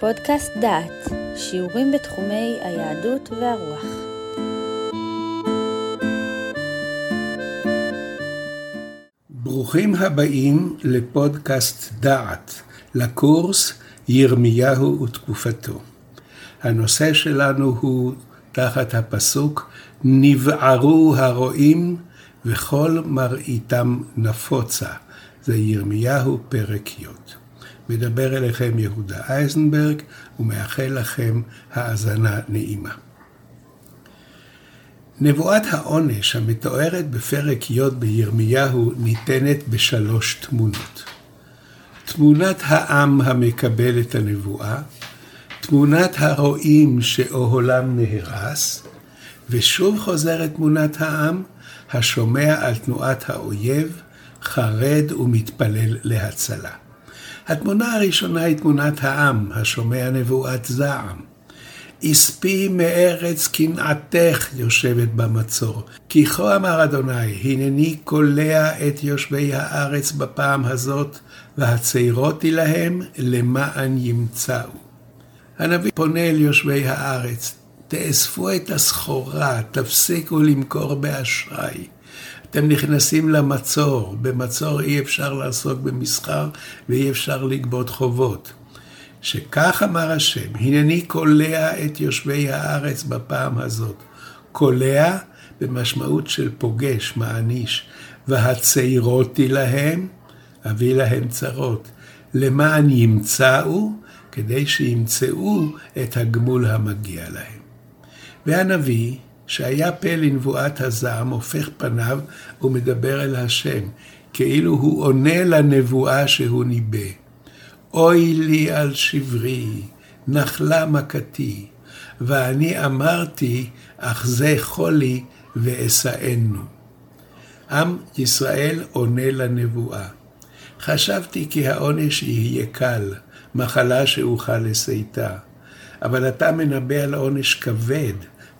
פודקאסט דעת, שיעורים בתחומי היהדות והרוח. ברוכים הבאים לפודקאסט דעת, לקורס ירמיהו ותקופתו. הנושא שלנו הוא תחת הפסוק נבערו הרועים וכל מראיתם נפוצה. זה ירמיהו פרק י'. מדבר אליכם יהודה אייזנברג ומאחל לכם האזנה נעימה. נבואת העונש המתוארת בפרק י' בירמיהו ניתנת בשלוש תמונות. תמונת העם המקבל את הנבואה, תמונת הרועים שאוהלם נהרס, ושוב חוזרת תמונת העם השומע על תנועת האויב, חרד ומתפלל להצלה. התמונה הראשונה היא תמונת העם, השומע נבואת זעם. אספי מארץ קנאתך יושבת במצור. כי כה אמר אדוני, הנני קולע את יושבי הארץ בפעם הזאת, והצעירותי להם למען ימצאו. הנביא פונה אל יושבי הארץ, תאספו את הסחורה, תפסיקו למכור באשראי. אתם נכנסים למצור, במצור אי אפשר לעסוק במסחר ואי אפשר לגבות חובות. שכך אמר השם, הנני קולע את יושבי הארץ בפעם הזאת. קולע במשמעות של פוגש, מעניש, והצעירותי להם, אביא להם צרות, למען ימצאו, כדי שימצאו את הגמול המגיע להם. והנביא, שהיה פה לנבואת הזעם, הופך פניו ומדבר אל השם, כאילו הוא עונה לנבואה שהוא ניבא. אוי לי על שברי, נחלה מכתי, ואני אמרתי, אך זה חולי ואשאנו. עם ישראל עונה לנבואה. חשבתי כי העונש יהיה קל, מחלה שאוכל לשאתה. אבל אתה מנבא על עונש כבד,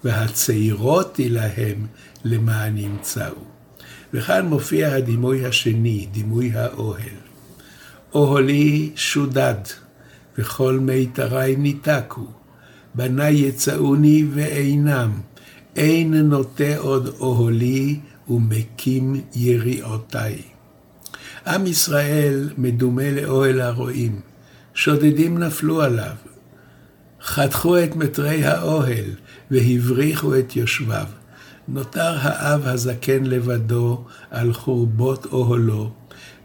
והצעירותי להם למען ימצאו. וכאן מופיע הדימוי השני, דימוי האוהל. אוהלי שודד, וכל מיתרי ניתקו. בניי יצאוני ואינם, אין נוטה עוד אוהלי ומקים יריעותי. עם ישראל מדומה לאוהל הרועים, שודדים נפלו עליו, חתכו את מטרי האוהל והבריחו את יושביו. נותר האב הזקן לבדו על חורבות אוהלו,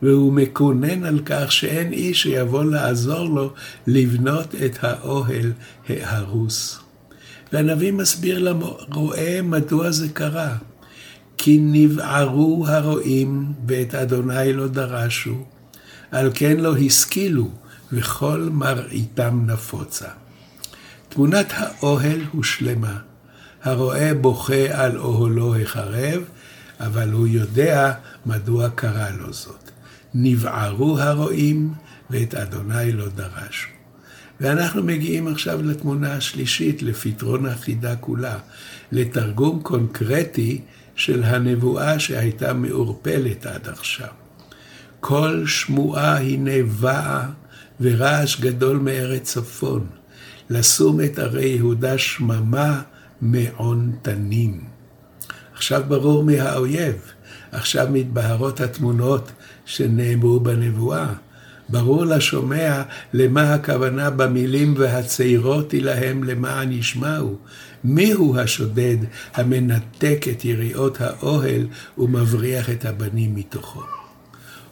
והוא מקונן על כך שאין איש שיבוא לעזור לו לבנות את האוהל ההרוס. והנביא מסביר לרועה מדוע זה קרה. כי נבערו הרועים ואת אדוני לא דרשו, על כן לא השכילו, וכל מראיתם נפוצה. תמונת האוהל הושלמה. הרועה בוכה על אוהלו החרב, אבל הוא יודע מדוע קרה לו זאת. נבערו הרועים, ואת אדוני לא דרשו. ואנחנו מגיעים עכשיו לתמונה השלישית, לפתרון החידה כולה, לתרגום קונקרטי של הנבואה שהייתה מעורפלת עד עכשיו. כל שמועה הנה באה ורעש גדול מארץ צפון. לשום את ערי יהודה שממה מעון תנים. עכשיו ברור מי האויב, עכשיו מתבהרות התמונות שנאמרו בנבואה. ברור לשומע למה הכוונה במילים והצעירותי להם למען ישמעו. מיהו השודד המנתק את יריעות האוהל ומבריח את הבנים מתוכו.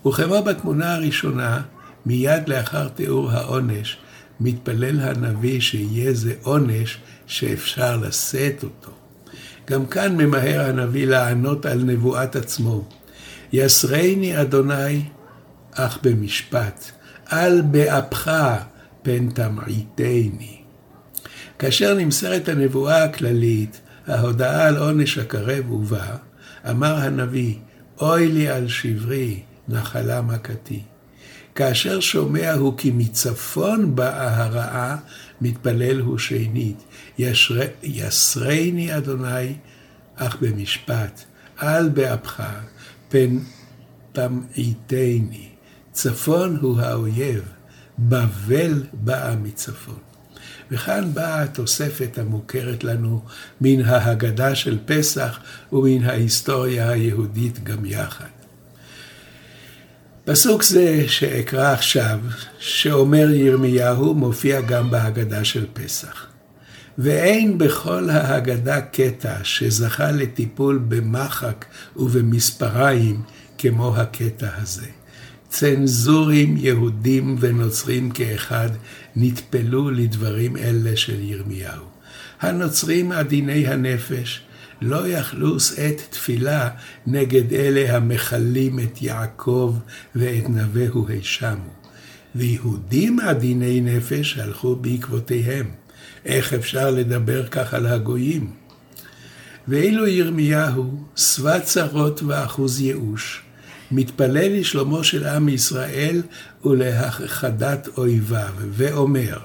וכמו בתמונה הראשונה, מיד לאחר תיאור העונש, מתפלל הנביא שיהיה זה עונש שאפשר לשאת אותו. גם כאן ממהר הנביא לענות על נבואת עצמו. יסרני אדוני אך במשפט, אל באפך פן תמעיטני. כאשר נמסרת הנבואה הכללית, ההודעה על עונש הקרב ובא, אמר הנביא, אוי לי על שברי, נחלה מכתי. כאשר שומע הוא כי מצפון באה הרעה, מתפלל הוא שנית. ישר... יסרני אדוני, אך במשפט, אל באפך, פן תמעיטני. צפון הוא האויב, בבל באה מצפון. וכאן באה התוספת המוכרת לנו מן ההגדה של פסח ומן ההיסטוריה היהודית גם יחד. פסוק זה שאקרא עכשיו, שאומר ירמיהו, מופיע גם בהגדה של פסח. ואין בכל ההגדה קטע שזכה לטיפול במחק ובמספריים כמו הקטע הזה. צנזורים יהודים ונוצרים כאחד נטפלו לדברים אלה של ירמיהו. הנוצרים עדיני הנפש לא יכלו שאת תפילה נגד אלה המכלים את יעקב ואת נביהו הישמו. ויהודים עדיני נפש הלכו בעקבותיהם. איך אפשר לדבר כך על הגויים? ואילו ירמיהו, שבע צרות ואחוז ייאוש, מתפלל לשלומו של עם ישראל ולהכחדת אויביו, ואומר,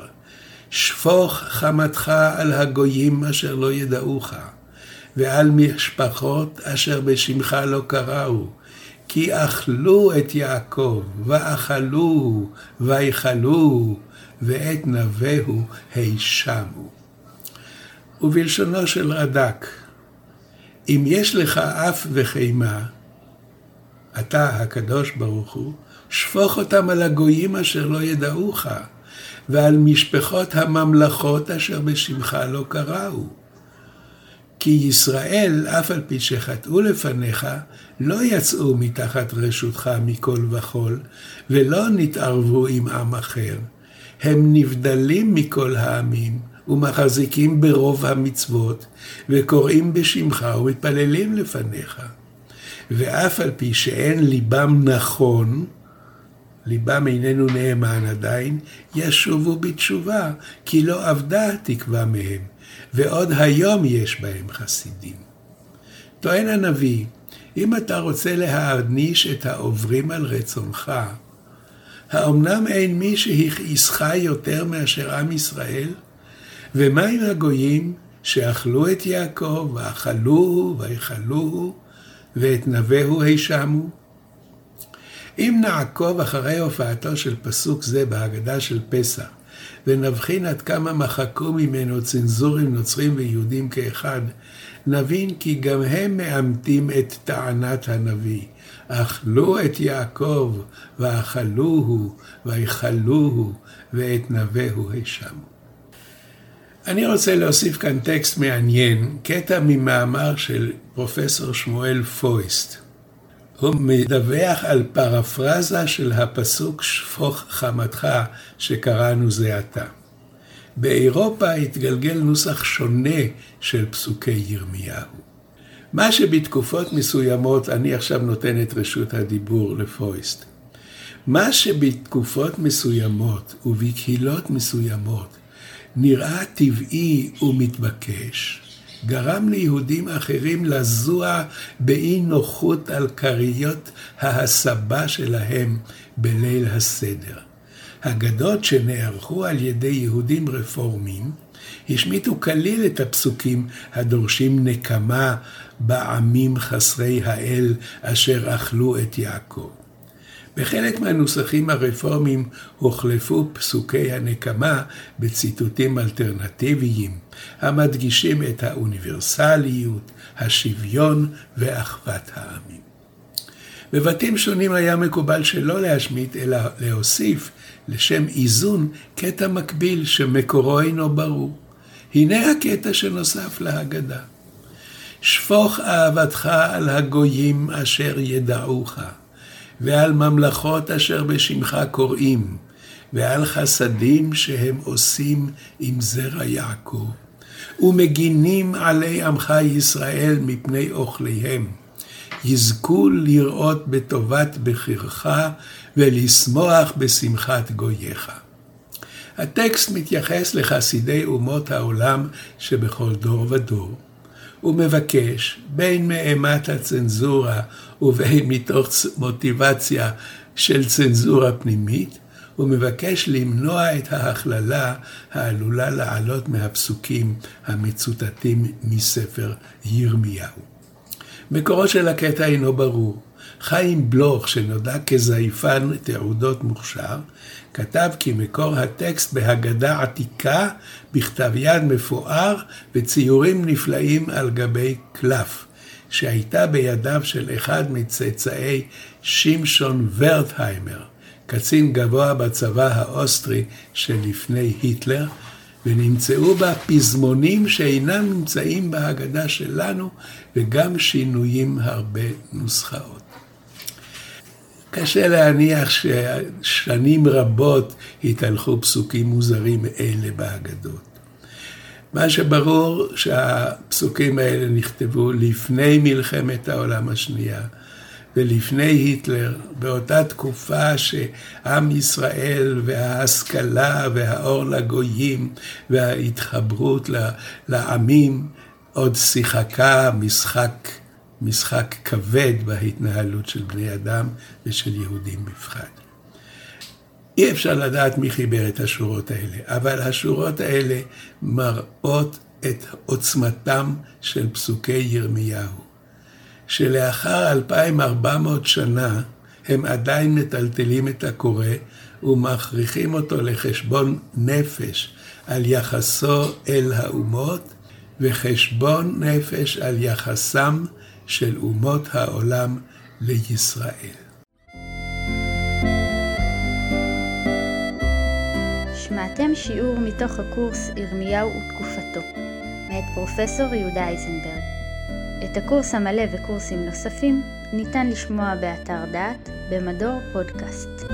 שפוך חמתך על הגויים אשר לא ידעוך, ועל משפחות אשר בשמך לא קראו, כי אכלו את יעקב, ואכלוהו, ויכלוהו, ואת נביהו הישמו. ובלשונו של רד"ק, אם יש לך אף וחימה, אתה, הקדוש ברוך הוא, שפוך אותם על הגויים אשר לא ידעוך, ועל משפחות הממלכות אשר בשמך לא קראו. כי ישראל, אף על פי שחטאו לפניך, לא יצאו מתחת רשותך מכל וכול, ולא נתערבו עם עם אחר. הם נבדלים מכל העמים, ומחזיקים ברוב המצוות, וקוראים בשמך ומתפללים לפניך. ואף על פי שאין ליבם נכון, ליבם איננו נאמן עדיין, ישובו בתשובה, כי לא אבדה התקווה מהם, ועוד היום יש בהם חסידים. טוען הנביא, אם אתה רוצה להעניש את העוברים על רצונך, האמנם אין מי שהכעיסך יותר מאשר עם ישראל? ומה עם הגויים שאכלו את יעקב, ואכלוהו, ויכלוהו, ואת נביהו הישמו? אם נעקוב אחרי הופעתו של פסוק זה בהגדה של פסח, ונבחין עד כמה מחקו ממנו צנזורים נוצרים ויהודים כאחד, נבין כי גם הם מאמתים את טענת הנביא. אכלו את יעקב, ואכלוהו, ויכלוהו, ואת נביהו הישמו. אני רוצה להוסיף כאן טקסט מעניין, קטע ממאמר של פרופסור שמואל פויסט. הוא מדווח על פרפרזה של הפסוק שפוך חמתך שקראנו זה עתה. באירופה התגלגל נוסח שונה של פסוקי ירמיהו. מה שבתקופות מסוימות, אני עכשיו נותן את רשות הדיבור לפויסט. מה שבתקופות מסוימות ובקהילות מסוימות נראה טבעי ומתבקש, גרם ליהודים אחרים לזוע באי נוחות על כריות ההסבה שלהם בליל הסדר. הגדות שנערכו על ידי יהודים רפורמים השמיטו כליל את הפסוקים הדורשים נקמה בעמים חסרי האל אשר אכלו את יעקב. בחלק מהנוסחים הרפורמיים הוחלפו פסוקי הנקמה בציטוטים אלטרנטיביים, המדגישים את האוניברסליות, השוויון ואחוות העמים. בבתים שונים היה מקובל שלא להשמיט, אלא להוסיף לשם איזון קטע מקביל שמקורו אינו ברור. הנה הקטע שנוסף להגדה. שפוך אהבתך על הגויים אשר ידעוך. ועל ממלכות אשר בשמך קוראים, ועל חסדים שהם עושים עם זרע יעקב, ומגינים עלי עמך ישראל מפני אוכליהם. יזכו לראות בטובת בחירך ולשמוח בשמחת גוייך. הטקסט מתייחס לחסידי אומות העולם שבכל דור ודור. הוא מבקש, בין מאימת הצנזורה ובין מתוך מוטיבציה של צנזורה פנימית, הוא מבקש למנוע את ההכללה העלולה לעלות מהפסוקים המצוטטים מספר ירמיהו. מקורו של הקטע אינו ברור. חיים בלוך, שנודע כזייפן תעודות מוכשר, כתב כי מקור הטקסט בהגדה עתיקה, בכתב יד מפואר וציורים נפלאים על גבי קלף, שהייתה בידיו של אחד מצאצאי שמשון ורטהיימר, קצין גבוה בצבא האוסטרי שלפני היטלר, ונמצאו בה פזמונים שאינם נמצאים בהגדה שלנו, וגם שינויים הרבה נוסחאות. קשה להניח ששנים רבות התהלכו פסוקים מוזרים אלה בהגדות. מה שברור שהפסוקים האלה נכתבו לפני מלחמת העולם השנייה ולפני היטלר, באותה תקופה שעם ישראל וההשכלה והאור לגויים וההתחברות לעמים עוד שיחקה משחק משחק כבד בהתנהלות של בני אדם ושל יהודים בפחד. אי אפשר לדעת מי חיבר את השורות האלה, אבל השורות האלה מראות את עוצמתם של פסוקי ירמיהו, שלאחר 2,400 שנה הם עדיין מטלטלים את הקורא ומכריחים אותו לחשבון נפש על יחסו אל האומות וחשבון נפש על יחסם של אומות העולם לישראל. שמעתם שיעור מתוך הקורס ירמיהו ותקופתו, מאת פרופסור יהודה אייזנברג. את הקורס המלא וקורסים נוספים ניתן לשמוע באתר דעת במדור פודקאסט.